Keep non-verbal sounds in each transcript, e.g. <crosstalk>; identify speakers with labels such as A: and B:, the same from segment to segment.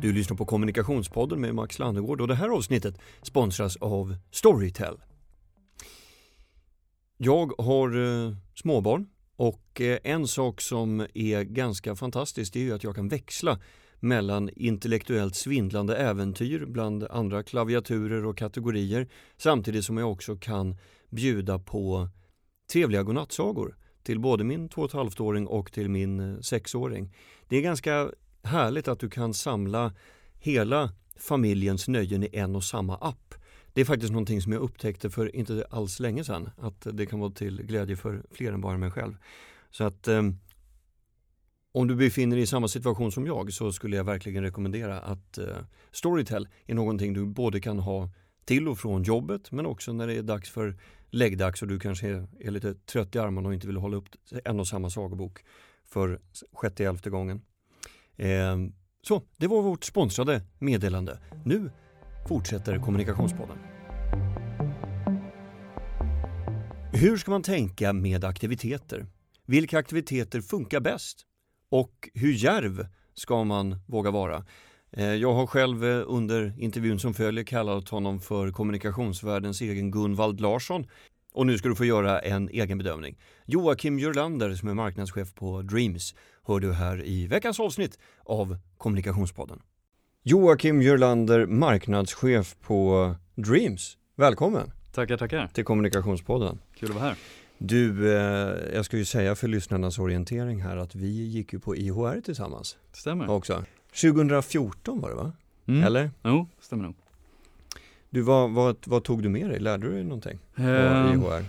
A: Du lyssnar på Kommunikationspodden med Max Landegård och det här avsnittet sponsras av Storytel. Jag har eh, småbarn och eh, en sak som är ganska fantastisk är att jag kan växla mellan intellektuellt svindlande äventyr bland andra klaviaturer och kategorier samtidigt som jag också kan bjuda på trevliga godnattsagor till både min 2,5-åring och till min eh, 6-åring. Det är ganska härligt att du kan samla hela familjens nöjen i en och samma app. Det är faktiskt någonting som jag upptäckte för inte alls länge sedan att det kan vara till glädje för fler än bara mig själv. Så att eh, om du befinner dig i samma situation som jag så skulle jag verkligen rekommendera att eh, Storytel är någonting du både kan ha till och från jobbet men också när det är dags för läggdags och du kanske är, är lite trött i armarna och inte vill hålla upp en och samma sagobok för sjätte elfte gången. Ehm, så, det var vårt sponsrade meddelande. Nu fortsätter Kommunikationspodden. Hur ska man tänka med aktiviteter? Vilka aktiviteter funkar bäst? Och hur järv ska man våga vara? Ehm, jag har själv eh, under intervjun som följer kallat honom för kommunikationsvärldens egen Gunvald Larsson. Och nu ska du få göra en egen bedömning. Joakim Jörlander som är marknadschef på Dreams hör du här i veckans avsnitt av Kommunikationspodden. Joakim Jörlander, marknadschef på Dreams. Välkommen!
B: Tackar, tackar!
A: Till Kommunikationspodden.
B: Kul att vara här.
A: Du, eh, jag ska ju säga för lyssnarnas orientering här att vi gick ju på IHR tillsammans.
B: Stämmer.
A: Också. 2014 var det va?
B: Mm.
A: Eller?
B: Jo, stämmer nog.
A: Du, vad, vad, vad tog du med dig? Lärde du dig någonting på
B: Ehm,
A: IHR?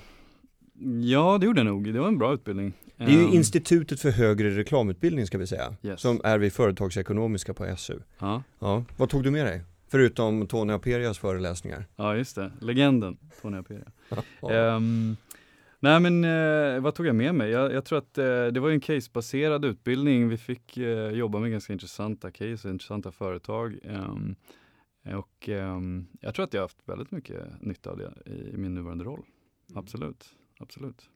B: Ja, det gjorde jag nog. Det var en bra utbildning.
A: Det är ju
B: Ehm,
A: Institutet för högre reklamutbildning ska vi säga,
B: Yes.
A: som är vid företagsekonomiska på SU.
B: Ja,
A: Ja, vad tog du med dig? Förutom Tony Aperias föreläsningar.
B: ja, just det. Legenden, Tony Aperia. <laughs>
A: Ja.
B: Ehm, nej, men eh, vad tog jag med mig? Jag, jag tror att eh, det var ju en casebaserad utbildning. Vi fick eh, jobba med ganska intressanta case och intressanta företag. Ehm, och ehm, jag tror att jag har haft väldigt mycket nytta av det i min nuvarande roll. Absolut, absolut.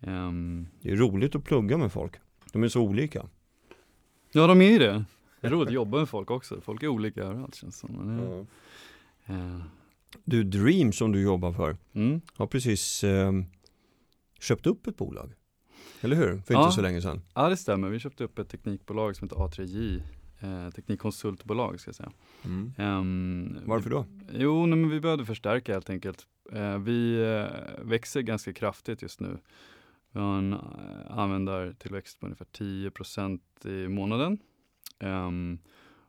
B: Ehm,
A: Det är roligt att plugga med folk. De är så olika.
B: Ja, de är ju det. Det är roligt att <laughs> jobba med folk också. Folk är olika överallt känns det som. Men, eh, eh,
A: Du, Dream som du jobbar för
B: mm.
A: har precis eh, köpt upp ett bolag. Eller hur? För
B: Ja.
A: inte så länge sedan.
B: Ja, det stämmer. Vi köpte upp ett teknikbolag som heter A3J. Eh, teknikkonsultbolag ska jag säga.
A: Mm.
B: Ehm,
A: Varför då?
B: Jo, nej, men vi behövde förstärka helt enkelt. Eh, vi eh, växer ganska kraftigt just nu. Vi har en eh, användartillväxt på ungefär 10% i månaden. Ehm,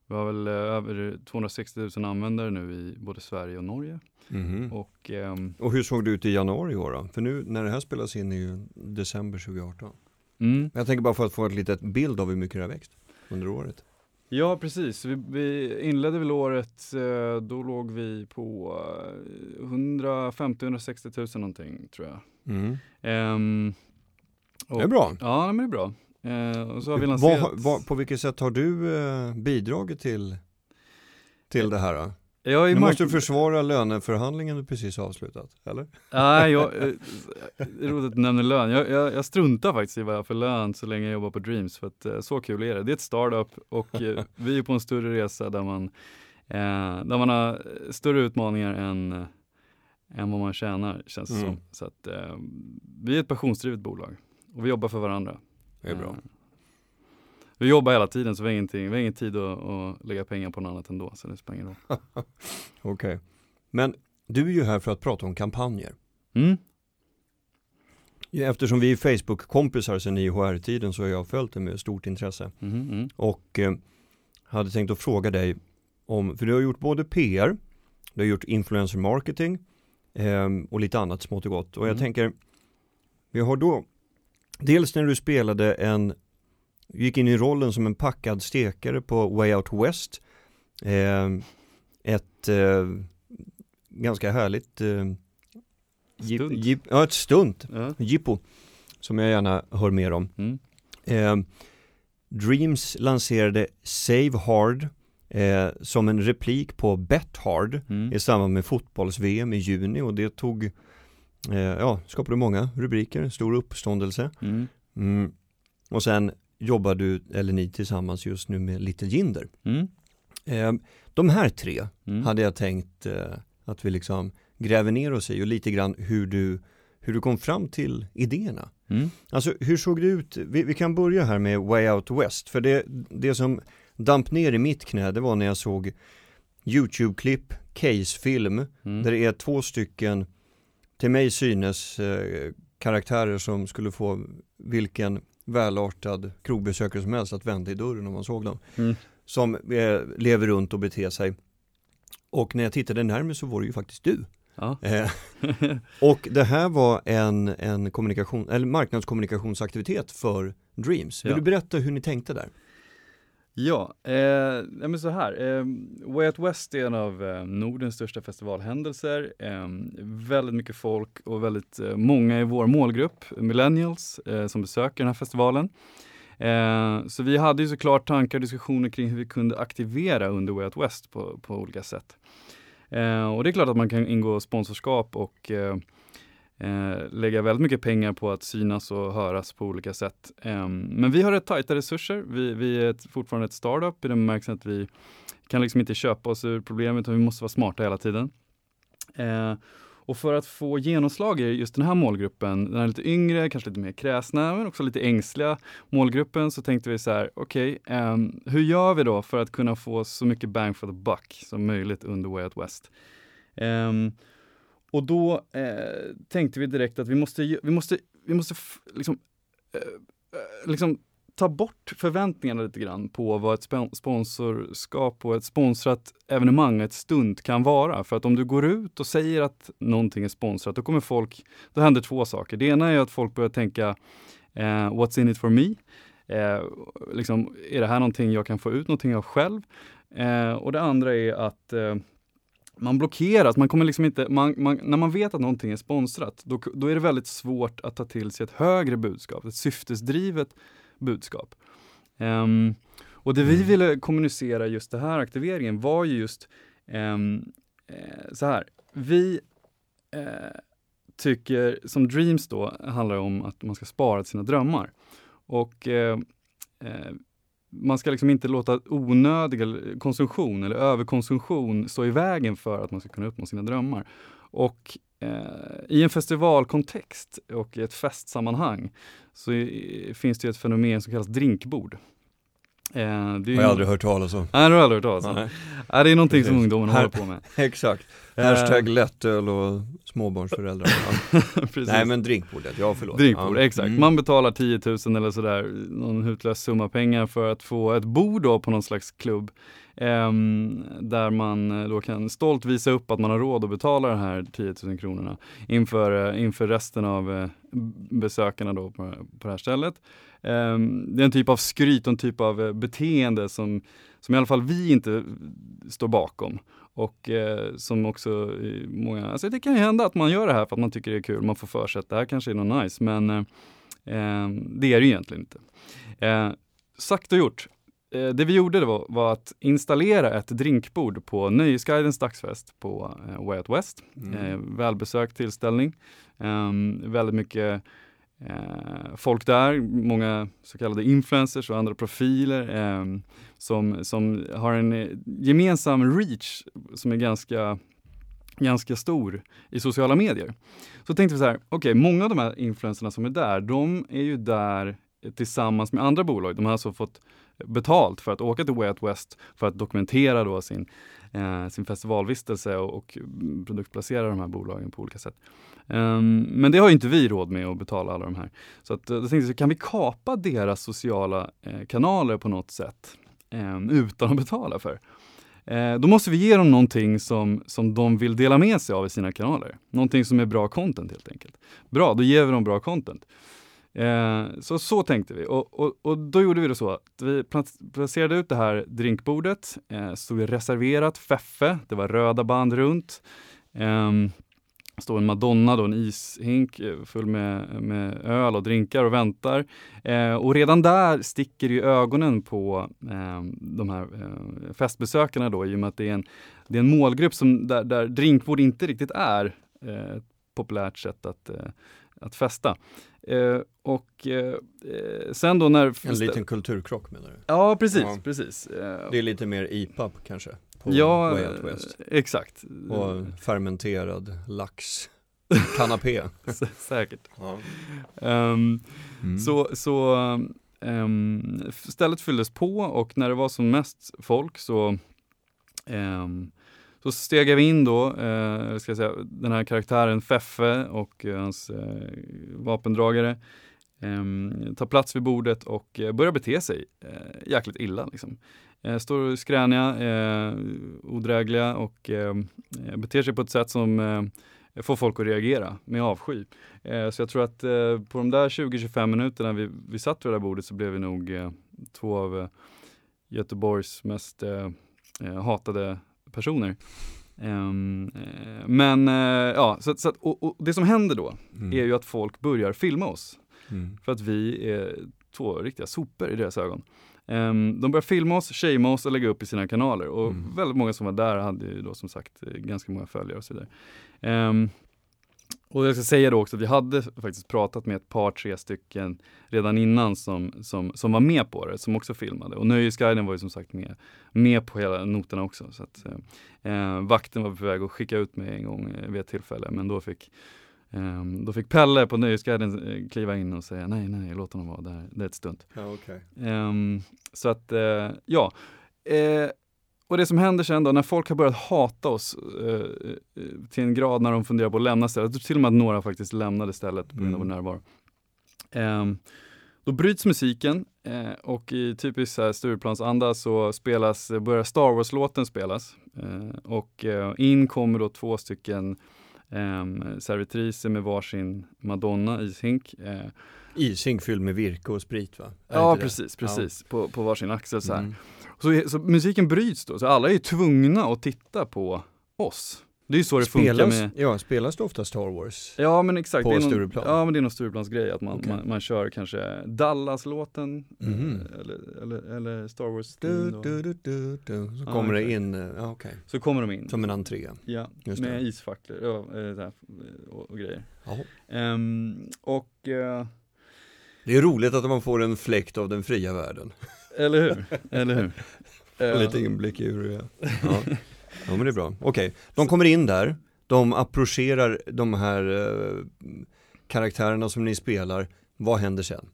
B: vi har väl eh, över 260 000 användare nu i både Sverige och Norge.
A: Mhm.
B: Och ehm,
A: Och hur såg det ut i januari i år då? För nu när det här spelas in är ju december 2018.
B: mm,
A: Jag tänker bara för att få ett litet bild av hur mycket det har växt under året.
B: Ja, precis. Vi, vi inledde väl året, eh, då låg vi på eh, 150-160 000 någonting tror jag.
A: Mm.
B: Ehm, och-
A: Det är bra.
B: Ja, men det är bra. Eh, och så har vi lanserat...
A: har- vad, på vilket sätt har du eh, bidragit till, till det här? Då?
B: Jag
A: Nu
B: mark-
A: måste du försvara löneförhandlingen du precis avslutat, eller?
B: Nej, jag, <laughs> eh, roligt att du nämner lön. Jag, jag, jag struntar faktiskt i vad jag har för lön så länge jag jobbar på Dreams, för att eh, så kul är det. Det är ett startup och eh, <laughs> vi är på en större resa där man, eh, där man har större utmaningar än, än vad man tjänar, känns det
A: Mm.
B: som. Så att, vi är ett passionsdrivet bolag och vi jobbar för varandra.
A: Det är bra.
B: Vi jobbar hela tiden så vi har, ingenting, vi har ingen tid att, att lägga pengar på något annat ändå, så det spelar ingen roll. <laughs>
A: Okej. Men du är ju här för att prata om kampanjer.
B: Mm.
A: Eftersom vi är Facebook-kompisar sedan IHR-tiden så har jag följt det med stort intresse.
B: Mhm, mm.
A: Och eh, hade tänkt att fråga dig om, för du har gjort både PR, du har gjort influencer marketing eh, och lite annat smått och gott. Och jag
B: Mm.
A: tänker, vi har då, dels när du spelade en, gick in i rollen som en packad stekare på Way Out West, eh, ett eh, ganska härligt eh,
B: Stunt.
A: jip, ja, ett stunt,
B: Ja.
A: jippo, som jag gärna hör mer om.
B: Mm.
A: Eh, Dreams lanserade Save Hard eh, som en replik på Bet Hard
B: Mm.
A: i samband med fotbolls-VM i juni och det tog, eh, ja, skapade många rubriker, stor uppståndelse.
B: Mm.
A: Mm. Och sen jobbar du, eller ni tillsammans just nu med Little Jinder.
B: Mm.
A: Eh, de här tre
B: Mm.
A: hade jag tänkt eh, att vi liksom gräver ner oss i och lite grann hur du, hur du kom fram till idéerna.
B: Mm.
A: Alltså hur såg det ut? Vi, vi kan börja här med Way Out West, för det, det som damp ner i mitt knä det var när jag såg YouTube-klipp, case-film,
B: Mm.
A: där det är två stycken, till mig synes, eh, karaktärer som skulle få vilken välartad krogbesökare som helst att vända i dörren om man såg dem.
B: Mm.
A: Som eh, lever runt och beter sig. Och när jag tittade närmare så var det ju faktiskt du.
B: Ja.
A: Eh, <laughs> och det här var en, en kommunikation, eller marknadskommunikationsaktivitet för Dreams. Vill
B: Ja.
A: du berätta hur ni tänkte där?
B: Ja, eh, ja, men så här. Eh, Way Out West är en av eh, Nordens största festivalhändelser. Eh, väldigt mycket folk och väldigt eh, många i vår målgrupp, millennials, eh, som besöker den här festivalen. Eh, så vi hade ju såklart tankar och diskussioner kring hur vi kunde aktivera under Way Out West på, på olika sätt. Eh, och det är klart att man kan ingå sponsorskap och eh, eh, lägga väldigt mycket pengar på att synas och höras på olika sätt. Eh, men vi har rätt tajta resurser. Vi, vi är ett, fortfarande ett startup i den bemärkelsen att vi kan liksom inte köpa oss ur problemet utan vi måste vara smarta hela tiden. Eh, och för att få genomslag i just den här målgruppen, den här lite yngre, kanske lite mer kräsna, men också lite ängsliga målgruppen, så tänkte vi så här, okej, ehm, hur gör vi då för att kunna få så mycket bang for the buck som möjligt under Way Out West? Um, och då eh, tänkte vi direkt att vi måste, vi måste, vi måste liksom, eh, eh, liksom ta bort förväntningarna lite grann på vad ett sponsorskap och ett sponsrat evenemang, ett stund kan vara. För att om du går ut och säger att någonting är sponsrat, då kommer folk, då händer två saker. Det ena är att folk börjar tänka eh, what's in it for me? Eh, liksom, är det här någonting jag kan få ut någonting av själv? Eh, och det andra är att eh, man blockeras, man kommer liksom inte, man, man, när man vet att någonting är sponsrat, då, då är det väldigt svårt att ta till sig ett högre budskap, ett syftesdrivet budskap. Ehm, och det vi
A: Mm.
B: ville kommunicera just den här aktiveringen var ju just eh, så här, vi eh, tycker, som Dreams då, handlar om att man ska spara till sina drömmar. Och eh, eh, man ska liksom inte låta onödig konsumtion eller överkonsumtion stå i vägen för att man ska kunna uppnå sina drömmar. Och eh, i en festivalkontext och i ett festsammanhang så i, finns det ett fenomen som kallas drinkbord. Eh, det
A: Har jag aldrig hört talas om.
B: Nej, det har jag aldrig hört talas om.
A: Nej.
B: Det är någonting som
A: Precis.
B: ungdomen
A: Här-
B: håller på med. <laughs>
A: Exakt.
B: Eh,
A: Hashtag lättöl och småbarnsföräldrar. <laughs> Nej men drinkbordet, ja förlåt.
B: Drinkbord,
A: ja.
B: exakt.
A: Mm.
B: Man betalar 10 000 eller sådär, någon hutlös summa pengar för att få ett bord då på någon slags klubb. Ehm, där man eh, då kan stolt visa upp att man har råd att betala de här 10 000 kronorna inför, eh, inför resten av eh, besökarna då på, på det här stället. Ehm, det är en typ av skryt och en typ av eh, beteende som, som i alla fall vi inte står bakom. Och eh, som också många, alltså det kan ju hända att man gör det här för att man tycker det är kul, man får för sig att det här kanske är något nice, men eh, ehm, det är det ju egentligen inte. Eh, sagt och gjort. Eh, det vi gjorde det var, att installera ett drinkbord på Nöjesguidens dagsfest på eh, Way Out West.
A: Mm.
B: Eh, välbesökt tillställning. Ehm, väldigt mycket folk där, många så kallade influencers och andra profiler ehm, som, som har en gemensam reach som är ganska, ganska stor i sociala medier. Så tänkte vi så här, okej, många av de här influencerna som är där, de är ju där tillsammans med andra bolag. De har alltså fått betalt för att åka till Way Out West för att dokumentera då sin, eh, sin festivalvistelse och, och produktplacera de här bolagen på olika sätt. Um, men det har ju inte vi råd med att betala alla de här. Så att, eh, då tänkte jag, kan vi kapa deras sociala eh, kanaler på något sätt eh, utan att betala för? Eh, då måste vi ge dem någonting som, som de vill dela med sig av i sina kanaler. Någonting som är bra content helt enkelt. Bra, då ger vi dem bra content. Eh, så, så tänkte vi och, och, och då gjorde vi det så att vi placerade ut det här drinkbordet, eh, stod reserverat, Feffe, det var röda band runt. Eh, står en Madonna, då, en ishink eh, full med, med öl och drinkar och väntar. Eh, och redan där sticker ju ögonen på eh, de här eh, festbesökarna då, i och med att det är en, det är en målgrupp som, där, där drinkbord inte riktigt är eh, ett populärt sätt att, eh, att festa. Eh, och eh, sen då när...
A: En liten kulturkrock menar du?
B: Ja, precis,
A: Ja.
B: precis. Eh,
A: Det är lite mer IPAP kanske? På
B: ja,
A: Way Out West.
B: eh, exakt.
A: Och fermenterad lax. Kanapé. <laughs>
B: Säkert.
A: Ja.
B: Ehm,
A: Mm.
B: Så, så ehm, stället fylldes på och när det var som mest folk så, um, så steg vi in då, eh, ska jag säga, den här karaktären Feffe och eh, hans eh, vapendragare eh, tar plats vid bordet och eh, börjar bete sig eh, jäkligt illa. Liksom. Eh, står skräniga, eh, odrägliga och eh, beter sig på ett sätt som eh, får folk att reagera med avsky. Eh, så jag tror att eh, på de där 20-25 minuterna vi, vi satt vid det där bordet så blev vi nog eh, två av eh, Göteborgs mest eh, eh hatade personer. Eh, men eh, ja, så, så att, och, och det som händer då
A: Mm.
B: är ju att folk börjar filma oss.
A: Mm.
B: För att vi är två riktiga sopor i deras ögon. Ehm, de börjar filma oss, shamea oss och lägga upp i sina kanaler. Och
A: Mm.
B: väldigt många som var där hade ju då som sagt eh, ganska många följare och så vidare. Ehm, och jag ska säga då också att vi hade faktiskt pratat med ett par, tre stycken redan innan som, som, som var med på det, som också filmade. Och Nöjesguiden var ju som sagt med, med på hela noterna också. Så att, eh, eh, vakten var på väg att skicka ut mig en gång eh, vid ett tillfälle, men då fick Ehm, då fick Pelle på Nöjesguiden eh, kliva in och säga nej, nej, låt honom vara där, det är ett stunt.
A: Ja, okej.
B: Ehm, så att, eh, ja. Eh, och det som händer sen då, när folk har börjat hata oss eh, eh, till en grad när de funderar på att lämna stället, jag tror till och med att några faktiskt lämnade stället på grund av vår
A: Mm.
B: närvaro. Ehm, då bryts musiken eh, och i typisk så här Stureplansanda så spelas, börjar Star Wars-låten spelas. Eh, och eh, in kommer då två stycken um, servitriser med varsin Madonna ishink. Eh,
A: Ishink fylld med virke och sprit va? Är det
B: ja
A: det?
B: precis, precis. På, på varsin axel så här.
A: Mm.
B: Så, så musiken bryts då, så alla är ju tvungna att titta på oss. Det är ju så det funkar
A: Spelas,
B: med
A: ja, spelas det ofta Star Wars?
B: Ja men exakt,
A: På
B: det är någon,
A: Stureplan?
B: Ja men det är någon Stureplansgrej att man,
A: Okej.
B: man, man kör kanske Dallas-låten eh, eller, eller, eller Star Wars
A: Du, du, du, du, du. Så
B: Ja,
A: kommer det
B: exakt.
A: in, eh, ja, okej,
B: Så kommer de in.
A: som en entré.
B: Ja,
A: Just
B: med
A: det.
B: isfacklor ja, eh, och, och grejer. Ehm, och, eh,
A: Det är roligt att man får en fläkt av den fria världen.
B: eller hur? eller hur? <laughs> Eh,
A: liten inblick i hur det är. Ja, ja men det är bra. Okej, de kommer in där, de approcherar de här eh, karaktärerna som ni spelar. Vad händer sen?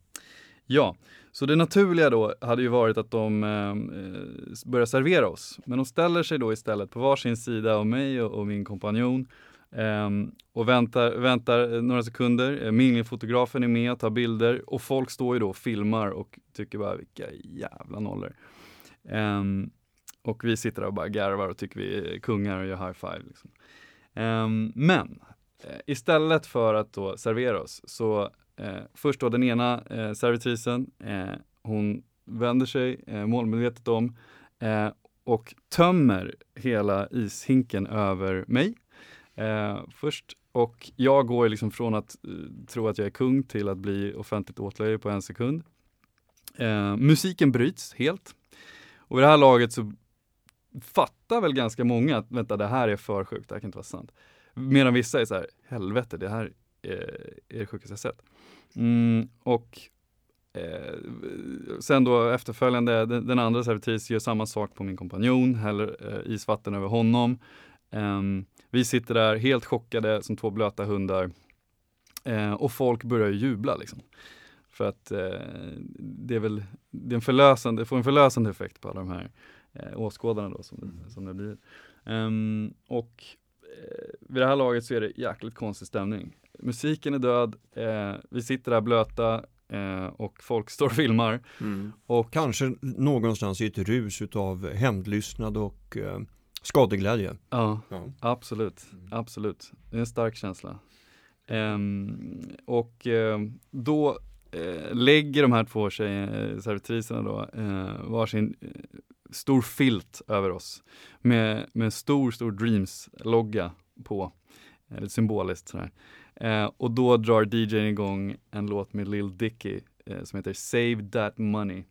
B: Ja, så det naturliga då hade ju varit att de eh, börjar servera oss. Men de ställer sig då istället på varsin sida av mig och, och min kompanjon Um, och väntar, väntar eh, några sekunder. Eh, Mingelfotografen är med och tar bilder och folk står ju då och filmar och tycker bara vilka jävla nollor. Um, och vi sitter där och bara garvar och tycker vi är kungar och gör high five. Liksom. Um, men eh, istället för att då servera oss så Eh, först då den ena eh, servitrisen, eh, hon vänder sig eh, målmedvetet om och tömmer hela ishinken över mig. Eh, först och jag går liksom från att eh, tro att jag är kung till att bli offentligt åtlöje på en sekund. Eh, musiken bryts helt. Och vid det här laget så fattar väl ganska många att vänta det här är för sjukt, det här kan inte vara sant. Medan vissa är så här, helvete det här är, är det sjukaste jag sett. Mm, och eh, sen då efterföljande, den, den andra servitris gör samma sak på min kompanjon, häller eh, isvatten över honom. Ehm, vi sitter där helt chockade som två blöta hundar eh, och folk börjar jubla liksom. För att eh, det är väl det är en förlösande, det får en förlösande effekt på alla de här eh, åskådarna då som, som det blir. Ehm, och eh, vid det här laget så är det jäkligt konstig stämning. Musiken är död, eh, vi sitter där blöta eh, och folk står och filmar.
A: Och kanske någonstans i ett rus utav hämndlystnad och eh, skadeglädje.
B: Ja,
A: Ja.
B: absolut, absolut. Det är en stark känsla. Ehm, och ehm, då eh, lägger de här två tjejerna, servitriserna då, eh, varsin eh, stor filt över oss med, med en stor, stor Dreams-logga på, eh, lite symboliskt sådär. Eh, och då drar DJn igång en låt med Lil Dicky eh, som heter Save That Money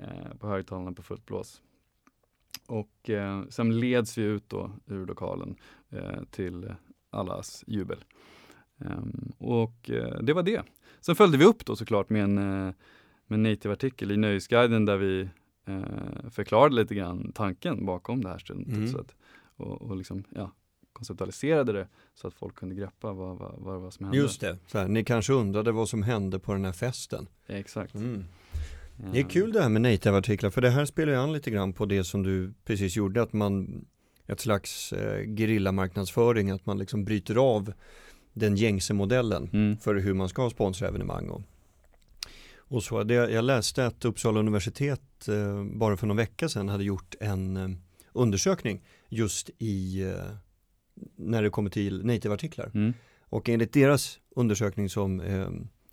B: eh, på högtalarna på fullt blås. Och eh, sen leds vi ut då ur lokalen eh, till allas jubel. Um, och uh, det var det. Sen följde vi upp då såklart med en, uh, med en native-artikel i Nöjesguiden där vi uh, förklarade lite grann tanken bakom det här stundet. Mm. Och, och liksom, ja, konceptualiserade det så att folk kunde greppa vad, vad, vad, vad som hände.
A: Just det, här, ni kanske undrade vad som hände på den här festen.
B: Exakt.
A: Mm. Det är kul det här med native-artiklar för det här spelar ju an lite grann på det som du precis gjorde att man ett slags eh, gerillamarknadsföring att man liksom bryter av den gängse modellen mm. för hur man ska sponsra evenemang och, och så. Det, jag läste att Uppsala universitet eh, bara för någon vecka sedan hade gjort en eh, undersökning just i eh, när det kommer till native-artiklar. Mm. Och enligt deras undersökning som eh,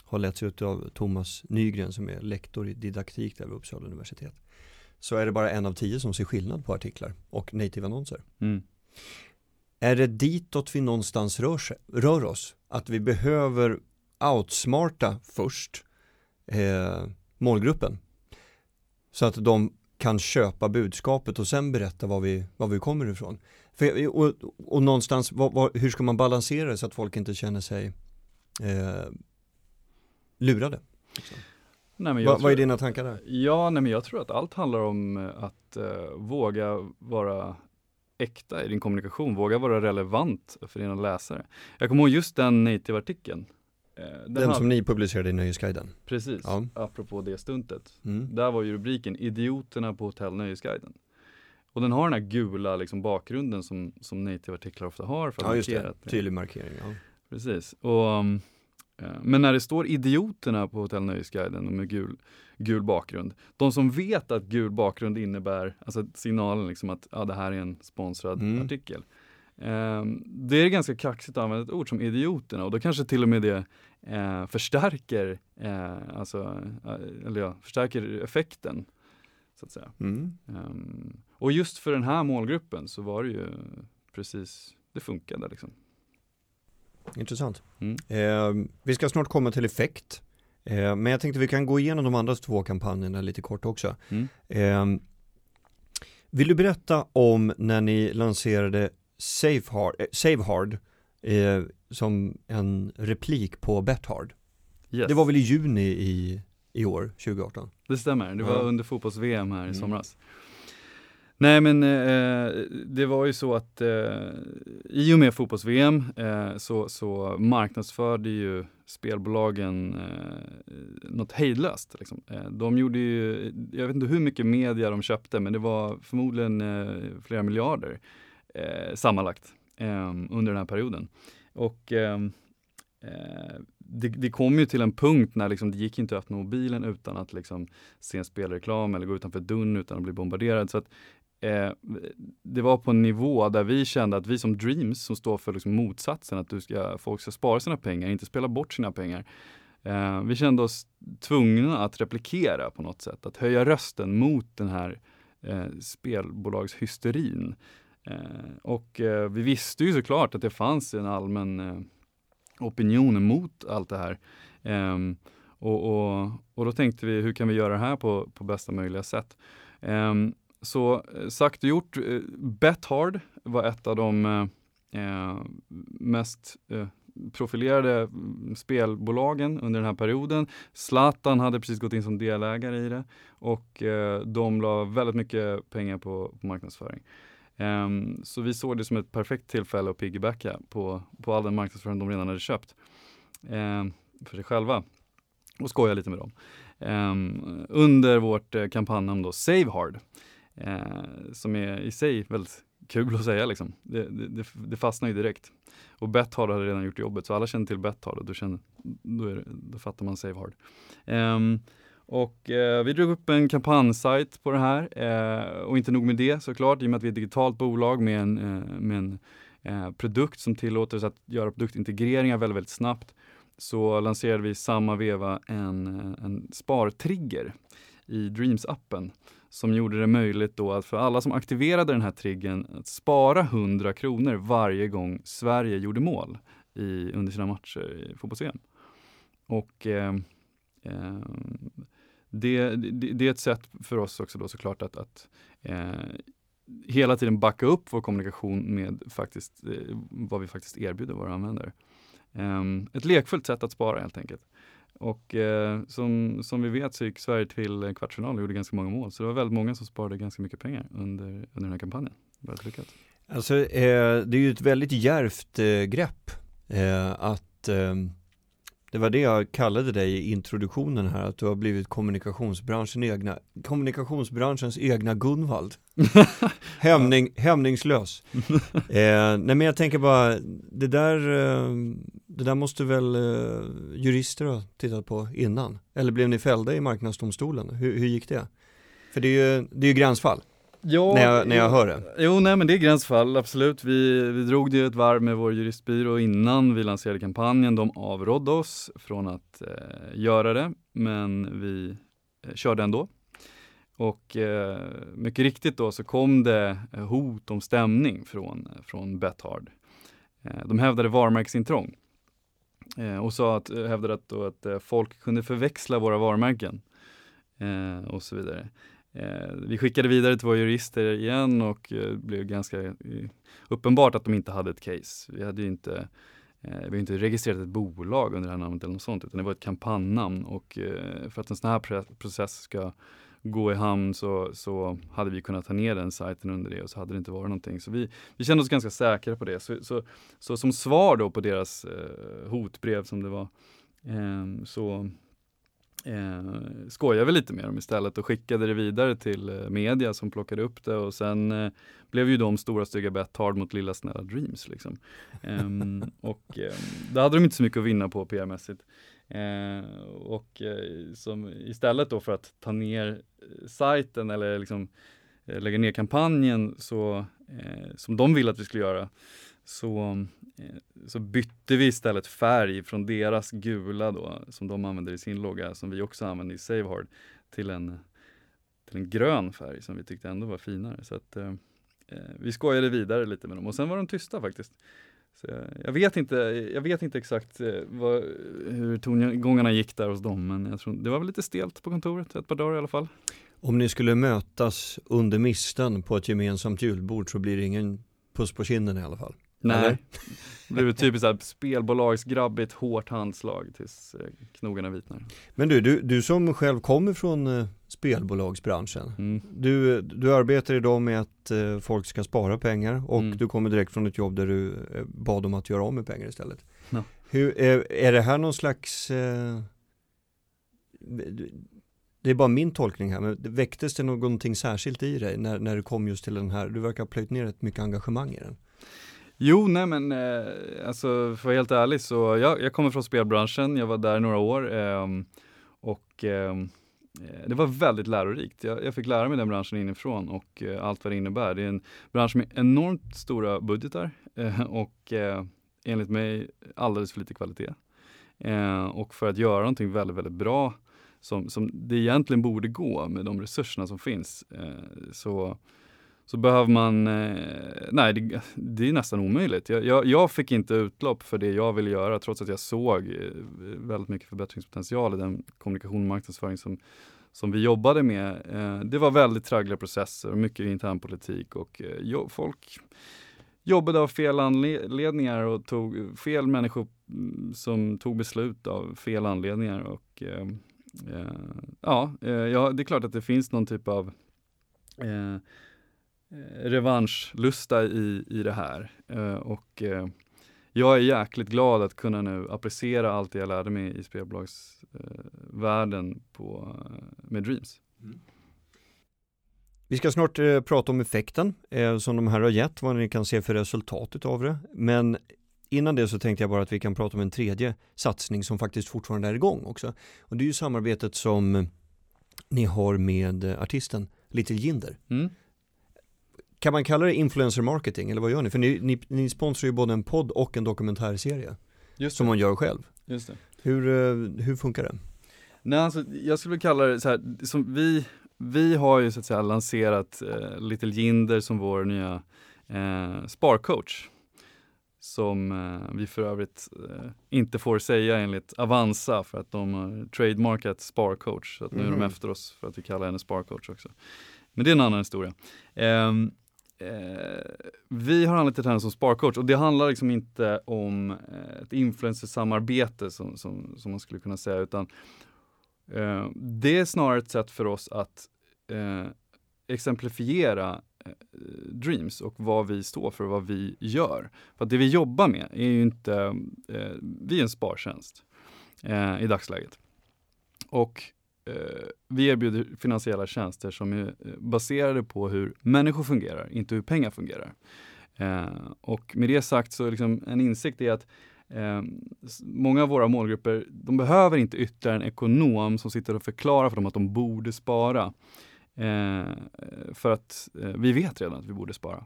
A: har letts ut av Thomas Nygren som är lektor i didaktik där vid Uppsala universitet. Så är det bara en av tio som ser skillnad på artiklar och native-annonser. Mm. Är det ditåt vi någonstans rör, sig, rör oss? Att vi behöver outsmarta först eh, målgruppen. Så att de kan köpa budskapet och sen berätta var vi, var vi kommer ifrån. För, och, och någonstans, vad, vad, hur ska man balansera det så att folk inte känner sig eh, lurade? Liksom. Nej, Va, tror, vad är dina tankar där?
B: Ja, nej, men jag tror att allt handlar om eh, att uh, våga vara äkta i din kommunikation, våga vara relevant för dina läsare. Jag kommer ihåg just den native-artikeln.
A: Eh, den, den som ni publicerade i Nöjesguiden?
B: Precis, ja. apropå det stuntet. Mm. Där var ju rubriken Idioterna på hotell Nöjesguiden. Och den har den här gula liksom, bakgrunden som, som native-artiklar ofta har för att
A: ja, just det. Tydlig markering. Ja.
B: Precis. Och, um, men när det står idioterna på Hotell Nöjesguiden med gul, gul bakgrund. De som vet att gul bakgrund innebär, alltså signalen liksom att ja, det här är en sponsrad mm. artikel. Eh, det är ganska kaxigt att använda ett ord som idioterna och då kanske till och med det eh, förstärker, eh, alltså, eh, eller ja, förstärker effekten. Så att säga. Mm. Um, och just för den här målgruppen så var det ju precis, det funkade liksom.
A: Intressant. Mm. Eh, vi ska snart komma till effekt. Eh, men jag tänkte vi kan gå igenom de andra två kampanjerna lite kort också. Mm. Eh, vill du berätta om när ni lanserade Safehard, eh, Savehard eh, som en replik på Bethard? Yes. Det var väl i juni i, i år, 2018?
B: Det stämmer, det var ja. under fotbolls-VM här i mm. somras. Nej men eh, det var ju så att eh, i och med fotbolls-VM eh, så, så marknadsförde ju spelbolagen eh, något hejdlöst. Liksom. Eh, de gjorde ju, jag vet inte hur mycket media de köpte men det var förmodligen eh, flera miljarder eh, sammanlagt eh, under den här perioden. Och ehm, eh, det, det, kom ju till en punkt när liksom, det gick inte att öppna mobilen utan att liksom, se en spelreklam eller gå utanför dörren utan att bli bombarderad. Så att eh, det var på en nivå där vi kände att vi som Dreams, som står för liksom motsatsen, att du ska, folk ska spara sina pengar, inte spela bort sina pengar. Eh, vi kände oss tvungna att replikera på något sätt, att höja rösten mot den här eh, spelbolagshysterin. Eh, och eh, vi visste ju såklart att det fanns en allmän eh, opinion mot allt det här. Ehm, och, och, och, då tänkte vi, hur kan vi göra det här på, på bästa möjliga sätt? Um, så eh, sagt och gjort, eh, Bethard var ett av de eh, eh mest eh, profilerade mm, spelbolagen under den här perioden. Zlatan hade precis gått in som delägare i det och eh, de la väldigt mycket pengar på, på marknadsföring. Um, så vi såg det som ett perfekt tillfälle att piggybacka på, på all den marknadsföring de redan hade köpt um, för sig själva och skoja lite med dem. Um, under vårt eh, kampanjnamn då Save Hard Eh, som är i sig väldigt kul att säga liksom. Det, det, det fastnar ju direkt. Och Bethard hade redan gjort jobbet, så alla känner till Bethard och då, känner, då, är det, då fattar man Save Hard. Um, och eh, vi drog upp en kampanjsajt på det här eh, och inte nog med det såklart, i och med att vi är ett digitalt bolag med en, eh, med en eh, produkt som tillåter oss att göra produktintegreringar väldigt, väldigt snabbt så lanserade vi samma veva en, eh, en spartrigger i Dreams-appen som gjorde det möjligt då att för alla som aktiverade den här triggern att spara 100 kronor varje gång Sverige gjorde mål i, under sina matcher i fotbolls Och eh, eh, det, det, det, är ett sätt för oss också då såklart att, att eh, hela tiden backa upp vår kommunikation med faktiskt, eh, vad vi faktiskt erbjuder våra användare. Ehm, ett lekfullt sätt att spara helt enkelt. Och eh, som, som vi vet så gick Sverige till kvartsfinal och gjorde ganska många mål. Så det var väldigt många som sparade ganska mycket pengar under, under den här kampanjen. Väldigt lyckat.
A: Alltså, eh, det är ju ett väldigt järvt eh, grepp eh, att eh, det var det jag kallade dig i introduktionen här, att du har blivit kommunikationsbranschen egna, kommunikationsbranschens egna Gunvald. <laughs> Hämning, hämningslös. <laughs> eh, nej men jag tänker bara, det där, eh, det där måste väl eh, jurister ha tittat på innan? Eller blev ni fällda i marknadsdomstolen? Hur, hur gick det? För det är ju, det är ju gränsfall. Ja, när, jag, när jag hör det.
B: Jo, nej men det är gränsfall, absolut. Vi, vi drog det ett varv med vår juristbyrå innan vi lanserade kampanjen. De avrådde oss från att eh, göra det, men vi eh, körde ändå. Och eh, mycket riktigt då så kom det eh, hot om stämning från, eh, från Bethard. Eh, de hävdade varumärkesintrång eh, och sa att, eh, hävdade att, då att folk kunde förväxla våra varumärken och så vidare. Eh, vi skickade vidare till våra jurister igen och eh, blev ganska uppenbart att de inte hade ett case. Vi hade ju inte vi har inte registrerat ett bolag under det här namnet eller något sånt, utan det var ett kampanjnamn och för att en sån här process ska gå i hamn så, så hade vi kunnat ta ner den sajten under det och så hade det inte varit någonting. Så vi, vi kände oss ganska säkra på det. Så, så, så som svar då på deras eh, hotbrev som det var, eh, så eh, skojade vi lite med dem istället och skickade det vidare till eh, media som plockade upp det och sen eh, blev ju de stora stygga Betthard mot lilla snälla Dreams. Liksom. Ehm, och eh, det hade de inte så mycket att vinna på PR-mässigt. Eh, och eh, som istället då för att ta ner eh, sajten eller liksom eh, lägga ner kampanjen så, eh, som de ville att vi skulle göra så, eh, så bytte vi istället färg från deras gula då, som de använder i sin logga, som vi också använder i Savehard, till en, till en grön färg som vi tyckte ändå var finare. Så att, eh vi skojade vidare lite med dem och sen var de tysta faktiskt. Så jag, vet inte, jag vet inte exakt eh, vad, hur tongångarna gick där hos dem, men jag tror, det var väl lite stelt på kontoret ett par dagar i alla fall.
A: Om ni skulle mötas under mistan på ett gemensamt julbord så blir det ingen puss på kinden i alla fall?
B: Nej, <laughs> det blev typiskt spelbolagsgrabbigt hårt handslag tills eh, knogarna vitnar.
A: Men du, du, du som själv kommer från eh, spelbolagsbranschen, mm. du, du arbetar idag med att eh, folk ska spara pengar och mm. du kommer direkt från ett jobb där du bad om att göra av med pengar istället. No. Hur, är, är det här någon slags eh, det är bara min tolkning här, men väcktes det någonting särskilt i dig när, när du kom just till den här, du verkar ha plöjt ner ett mycket engagemang i den?
B: Jo, nej men eh, alltså för att vara helt ärlig så jag, jag kommer från spelbranschen, jag var där några år eh, och ehm, eh, det var väldigt lärorikt. Jag, jag, fick lära mig den branschen inifrån och eh, allt vad det innebär. Det är en bransch med enormt stora budgetar eh, och eh, enligt mig alldeles för lite kvalitet. Eh, och för att göra någonting väldigt, väldigt bra som, som det egentligen borde gå med de resurserna som finns eh, så så behöver man, eh, nej det, det, är nästan omöjligt. Jag, jag, jag, fick inte utlopp för det jag ville göra trots att jag såg eh, väldigt mycket förbättringspotential i den kommunikation och marknadsföring som, som vi jobbade med. Eh, det var väldigt traggliga processer och mycket internpolitik och eh, folk jobbade av fel anledningar och tog fel människor mm, som tog beslut av fel anledningar. Och, eh, eh, ja, eh, ja, det är klart att det finns någon typ av Eh, revanschlusta i, i det här. Eh, och eh, jag är jäkligt glad att kunna nu applicera allt det jag lärde mig i spelbolagsvärlden på, med Dreams. Mm.
A: Vi ska snart eh, prata om effekten eh, som de här har gett, vad ni kan se för resultatet av det. Men innan det så tänkte jag bara att vi kan prata om en tredje satsning som faktiskt fortfarande är igång också. Och det är ju samarbetet som ni har med artisten Little Jinder. Mm. Kan man kalla det influencer marketing eller vad gör ni? För ni, ni, ni sponsrar ju både en podd och en dokumentärserie. Just som man gör själv.
B: Just det.
A: Hur, eh, hur funkar det?
B: Nej, alltså, jag skulle kalla det så här, som vi, vi har ju så att säga lanserat eh, Little Jinder som vår nya eh, sparcoach. Som eh, vi för övrigt eh, inte får säga enligt Avanza för att de har trademarkat sparcoach. Så att nu mm. är de mhm. efter oss för att vi kallar henne sparcoach också. Men det är en annan historia. Um, eh, vi har anlitat henne som sparcoach och det handlar liksom inte om eh, ett influencersamarbete som, som, som man skulle kunna säga utan eh, det är snarare ett sätt för oss att eh, exemplifiera eh, Dreams och vad vi står för och vad vi gör. För att det vi jobbar med är ju inte, eh, vi är en spartjänst eh, i dagsläget. Och Eh, vi erbjuder finansiella tjänster som är eh, baserade på hur människor fungerar, inte hur pengar fungerar. Eh, och med det sagt så liksom en insikt är att Eh, många av våra målgrupper, de behöver inte ytterligare en ekonom som sitter och förklarar för dem att de borde spara. Eh, för att eh, vi vet redan att vi borde spara.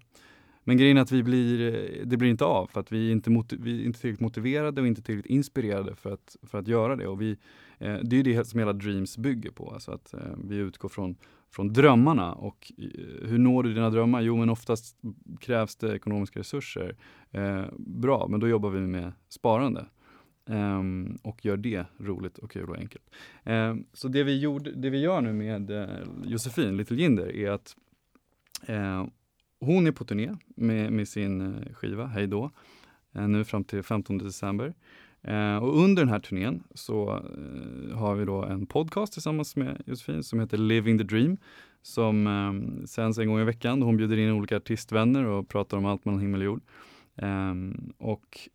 B: Men grejen är att vi blir, eh, det blir inte av för att vi är inte, vi är inte tillräckligt motiverade och inte tillräckligt inspirerade för att, för att göra det. Och vi, eh, det är det som hela Dreams bygger på, alltså att eh, vi utgår från, från drömmarna. Och eh, hur når du dina drömmar? Jo, men oftast krävs det ekonomiska resurser. Eh, bra, men då jobbar vi med sparande. Um, och gör det roligt och kul och enkelt. Um, så det vi, gjorde, det vi gör nu med uh, Josefin Little Jinder är att uh, hon är på turné med, med sin eh, skiva Hej då, eh, nu fram till 15 december. Eh, och under den här turnén så eh, har vi då en podcast tillsammans med Josefin som heter Living the Dream som eh, sänds en gång i veckan. Hon bjuder in olika artistvänner och pratar om allt mellan himmel och jord. Och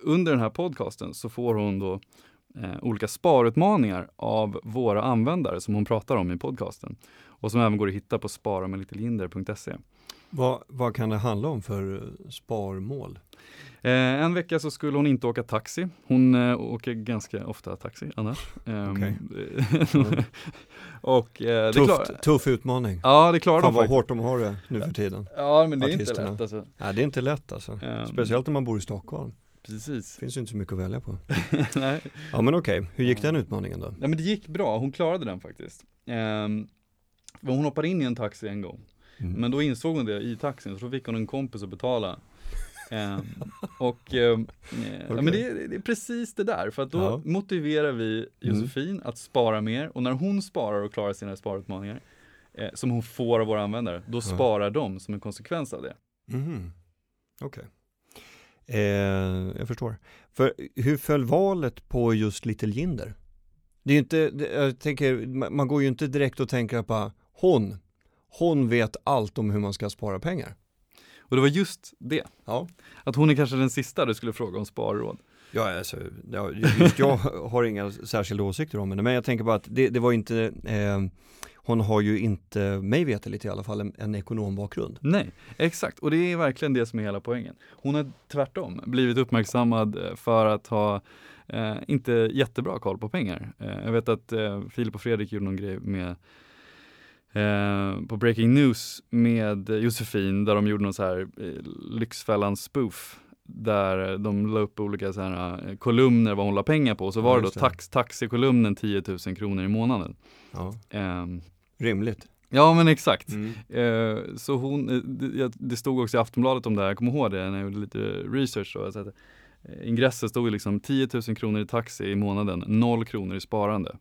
B: under den här podcasten så får hon då eh, olika sparutmaningar av våra användare som hon pratar om i podcasten och som även går att hitta på sparamedlittelinder.se.
A: Vad, vad kan det handla om för eh, sparmål?
B: Eh, en vecka så skulle hon inte åka taxi. Hon eh, åker ganska ofta taxi annars.
A: Eh, okay. <laughs>
B: och, eh,
A: Tufft, tuff utmaning.
B: Ja, det klarar
A: Fan
B: de
A: vad hårt de har det nu för tiden.
B: Ja, men det är inte lätt alltså.
A: Nej, det är inte lätt alltså. Um, Speciellt om man bor i Stockholm.
B: Precis.
A: Finns ju inte så mycket att välja på. <laughs> Nej. Ja men okej, okay. hur gick den utmaningen då?
B: Ja men det gick bra, hon klarade den faktiskt. Um, hon hoppade in i en taxi en gång Mm. Men då insåg hon det i taxin, så då fick hon en kompis att betala. um, <laughs> och um, okay. ja, men det är, det, är precis det där, för att då ja. motiverar vi Josefin mm. att spara mer och när hon sparar och klarar sina sparutmaningar eh, som hon får av våra användare, då ja. sparar de som en konsekvens av det.
A: Mm. Okej. Okay. Eh, jag förstår. För hur föll valet på just Little Jinder? Det är ju inte, jag tänker, man går ju inte direkt och tänker på hon, hon vet allt om hur man ska spara pengar.
B: Och det var just det.
A: Ja.
B: Att hon är kanske den sista du skulle fråga om sparråd.
A: Ja, alltså, just jag <laughs> har inga särskilda åsikter om henne, men jag tänker bara att det, det var inte, eh, hon har ju inte, mig veterligt i alla fall, en, en ekonombakgrund.
B: Nej, exakt, och det är verkligen det som är hela poängen. Hon har tvärtom blivit uppmärksammad eh, för att ha eh, inte jättebra koll på pengar. Eh, jag vet att eh, Filip och Fredrik gjorde någon grej med eh, på Breaking News med Josefin där de gjorde någon så här eh, Lyxfällan spoof där de la upp olika så här, eh, kolumner vad hon la pengar på så var ja, det då tax, taxikolumnen 10 000 kronor i månaden.
A: Ja. Eh, Rimligt.
B: Ja men exakt. Mm. Eh, så hon, det, det, stod också i Aftonbladet om det här, jag kommer ihåg det när jag gjorde lite research. Då, så att, ingressen stod liksom 10 000 kronor i taxi i månaden, 0 kronor i sparande.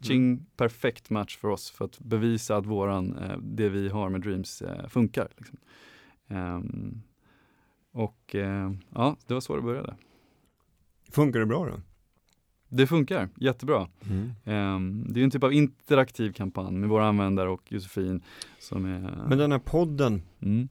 B: Ching, mm. perfekt match för oss för att bevisa att våran, eh, det vi har med Dreams eh, funkar. Liksom. Um, och eh, ja, det var så det började.
A: Funkar det bra då?
B: Det funkar jättebra. Mm. Um, det är en typ av interaktiv kampanj med våra användare och Josefin som är
A: Men den här podden, mm.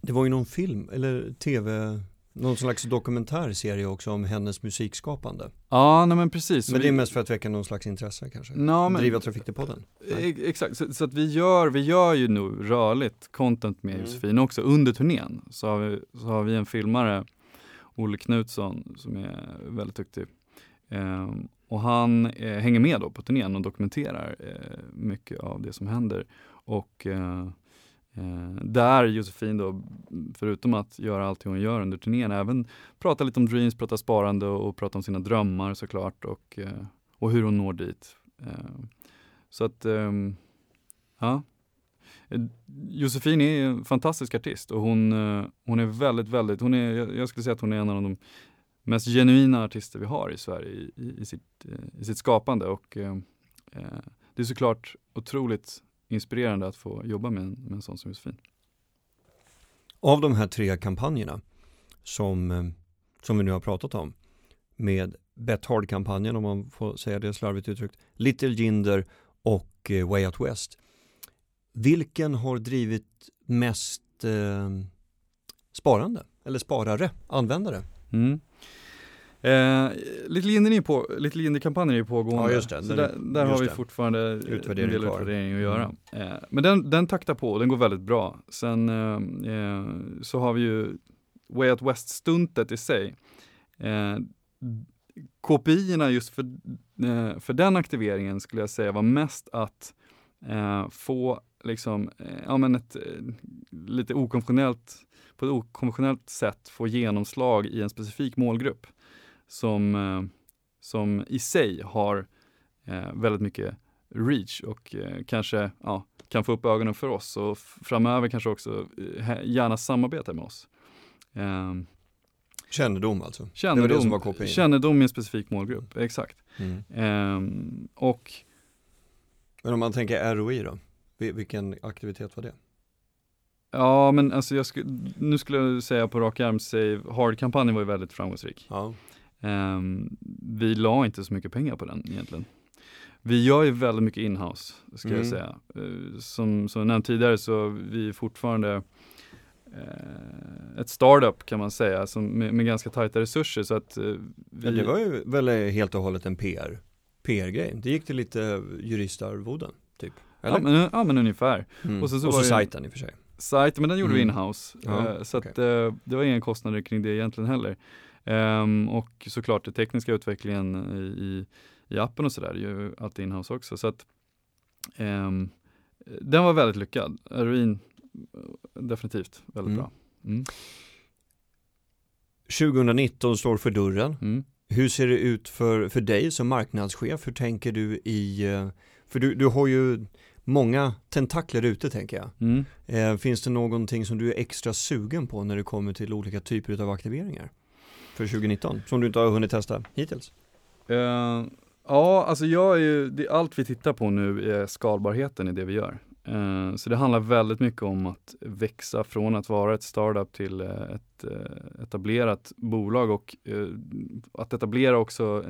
A: det var ju någon film eller tv någon slags dokumentärserie också om hennes musikskapande.
B: Ja, nej men precis.
A: Men det är mest för att väcka någon slags intresse kanske? No, men, Driva Trafik till podden?
B: E exakt, så, så, att vi gör, vi gör ju nu rörligt content med mm. Josefin också under turnén. Så har vi, så har vi en filmare, Olle Knutsson, som är väldigt duktig. Um, och han eh, hänger med då på turnén och dokumenterar eh, mycket av det som händer. Och eh, Eh, där Josefin då, förutom att göra allt hon gör under turnén, även prata lite om dreams, prata sparande och, och prata om sina drömmar såklart och, eh, och hur hon når dit. Eh, så att, ehm, ja. Eh, Josefin är en fantastisk artist och hon, eh, hon är väldigt, väldigt, hon är, jag skulle säga att hon är en av de mest genuina artister vi har i Sverige i, i, i sitt, eh, i sitt skapande och eh, det är såklart otroligt inspirerande att få jobba med en, med en sån som Josefin.
A: Av de här tre kampanjerna som, som vi nu har pratat om med Bet Hard-kampanjen om man får säga det slarvigt uttryckt, Little Jinder och eh, Way Out West. Vilken har drivit mest eh, sparande eller sparare, användare?
B: Mm. Eh, Little Jinder Jinder-kampanjen är ju pågående.
A: Ja, just det.
B: Så där, där
A: just
B: har vi fortfarande
A: Utvärdering
B: en del
A: kvar.
B: utvärdering att göra.
A: Mm.
B: Eh, men den, den taktar på och den går väldigt bra. Sen eh, eh, så har vi ju Way Out West-stuntet i sig. Eh, KPI-erna just för, eh, för den aktiveringen skulle jag säga var mest att eh, få liksom, eh, ja men ett lite okonventionellt, på ett okonventionellt sätt få genomslag i en specifik målgrupp som, eh, som i sig har eh, väldigt mycket reach och eh, kanske ja, kan få upp ögonen för oss och framöver kanske också gärna samarbeta med oss. Eh,
A: Kännedom alltså.
B: kännedom,
A: det som var KPI.
B: kännedom i en specifik målgrupp, exakt.
A: Mm.
B: Eh, och
A: Men om man tänker ROI då? Vil- Vilken aktivitet var det?
B: ja, men alltså jag skulle, nu skulle jag säga på rak arm, Save Hard-kampanjen var ju väldigt framgångsrik.
A: Ja.
B: Ehm, vi la inte så mycket pengar på den egentligen. Vi gör ju väldigt mycket inhouse, ska
A: Mm.
B: jag säga. Eh, som, som jag nämnt tidigare så är vi fortfarande eh, ett startup kan man säga, som, med, med ganska tajta resurser. Så att, eh, vi,
A: Men det var ju väl helt och hållet en PR, PR-grej. Det gick till lite juristarvoden, typ. Eller?
B: ja, men, ja men ungefär.
A: Mm.
B: och så- så
A: och så
B: det-
A: sajten i och för sig.
B: Sajt, men den gjorde vi
A: Mm.
B: inhouse.
A: Ja,
B: Eh, så
A: okej.
B: att, eh, det var inga kostnader kring det egentligen heller. Ehm, och såklart den tekniska utvecklingen i, i, appen och sådär är ju alltid inhouse också. Så att, ehm, den var väldigt lyckad. Ruin definitivt väldigt
A: Mm.
B: bra. Mm.
A: 2019 står för dörren.
B: Mm.
A: Hur ser det ut för, för dig som marknadschef? Hur tänker du i, eh, för du, du har ju många tentakler ute tänker jag.
B: Mm.
A: Eh, finns det någonting som du är extra sugen på när det kommer till olika typer av aktiveringar? För 2019, som du inte har hunnit testa hittills?
B: Uh, ja, alltså jag är ju, det, allt vi tittar på nu är skalbarheten i det vi gör. Uh, så det handlar väldigt mycket om att växa från att vara ett startup till eh, ett uh, etablerat bolag och att etablera också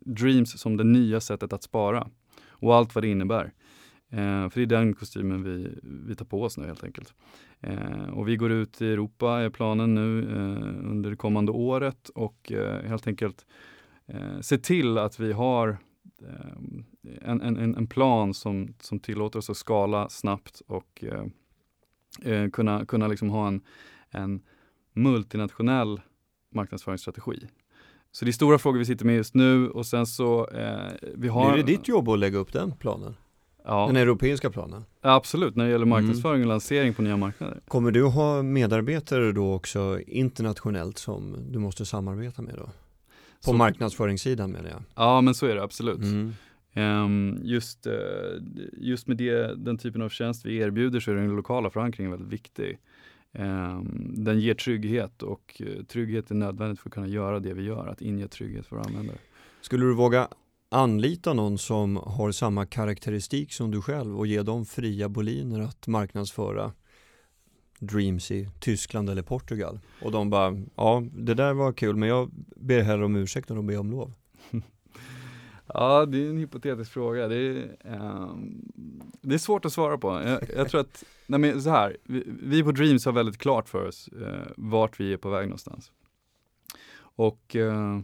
B: Dreams som det nya sättet att spara och allt vad det innebär. För det är den kostymen vi, vi tar på oss nu helt enkelt. Eh, och vi går ut i Europa är planen nu eh, under det kommande året och eh, helt enkelt eh, se till att vi har eh, en, en, en- plan som, som tillåter oss att skala snabbt och eh, eh, kunna, kunna liksom ha en, en multinationell marknadsföringsstrategi. Så det är stora frågor vi sitter med just nu och sen så eh, vi har
A: Är det ditt jobb att lägga upp den planen?
B: Ja,
A: Den europeiska planen?
B: absolut, när det gäller marknadsföring och lansering på nya marknader.
A: Kommer du ha medarbetare då också internationellt som du måste samarbeta med då? På
B: Så-
A: marknadsföringssidan menar jag.
B: Ja, men så är det absolut.
A: Mm.
B: Ehm, just, eh, just med det, den typen av tjänst vi erbjuder så är den lokala förankringen väldigt viktig. Ehm, den ger trygghet och eh, trygghet är nödvändigt för att kunna göra det vi gör, att inge trygghet för användare.
A: Skulle du våga anlita någon som har samma karaktäristik som du själv och ge dem fria boliner att marknadsföra Dreams i Tyskland eller Portugal? Och de bara, ja det där var kul men jag ber hellre om ursäkt än att be om lov. <laughs>
B: Ja, det är en hypotetisk fråga. Det är, ehm, det är svårt att svara på. Jag, jag tror att, nej men så här, vi, vi på Dreams har väldigt klart för oss eh, vart vi är på väg någonstans. Och, eh,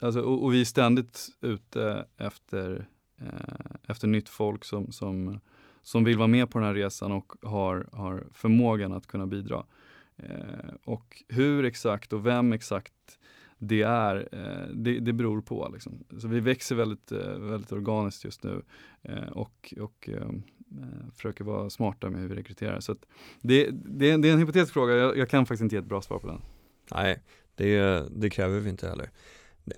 B: alltså, och, och vi är ständigt ute efter, eh, efter nytt folk som, som, som vill vara med på den här resan och har, har förmågan att kunna bidra. Eh, och hur exakt och vem exakt det är, eh, det, det beror på. Liksom. Så vi växer väldigt, eh, väldigt organiskt just nu eh, och, och eh, försöker vara smarta med hur vi rekryterar. Så att det, det, är- det är en hypotetisk fråga, jag, jag kan faktiskt inte ge ett bra svar på den.
A: Nej, det, det kräver vi inte heller.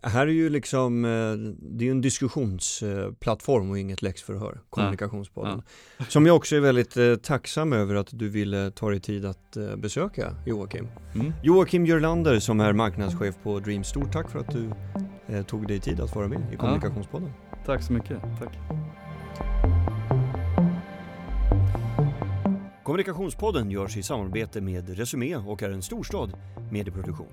A: Här är ju liksom, eh, det är en diskussionsplattform och inget läxförhör, kommunikationspodden. <laughs> Som jag också är väldigt eh, tacksam över att du ville ta dig tid att eh, besöka Joakim.
B: Mm.
A: Joakim Jörlander som är marknadschef på Dream, stort tack för att du tog dig tid att vara med i kommunikationspodden.
B: Tack så mycket. Tack.
A: Kommunikationspodden görs i samarbete med Resumé och är en storstad medieproduktion.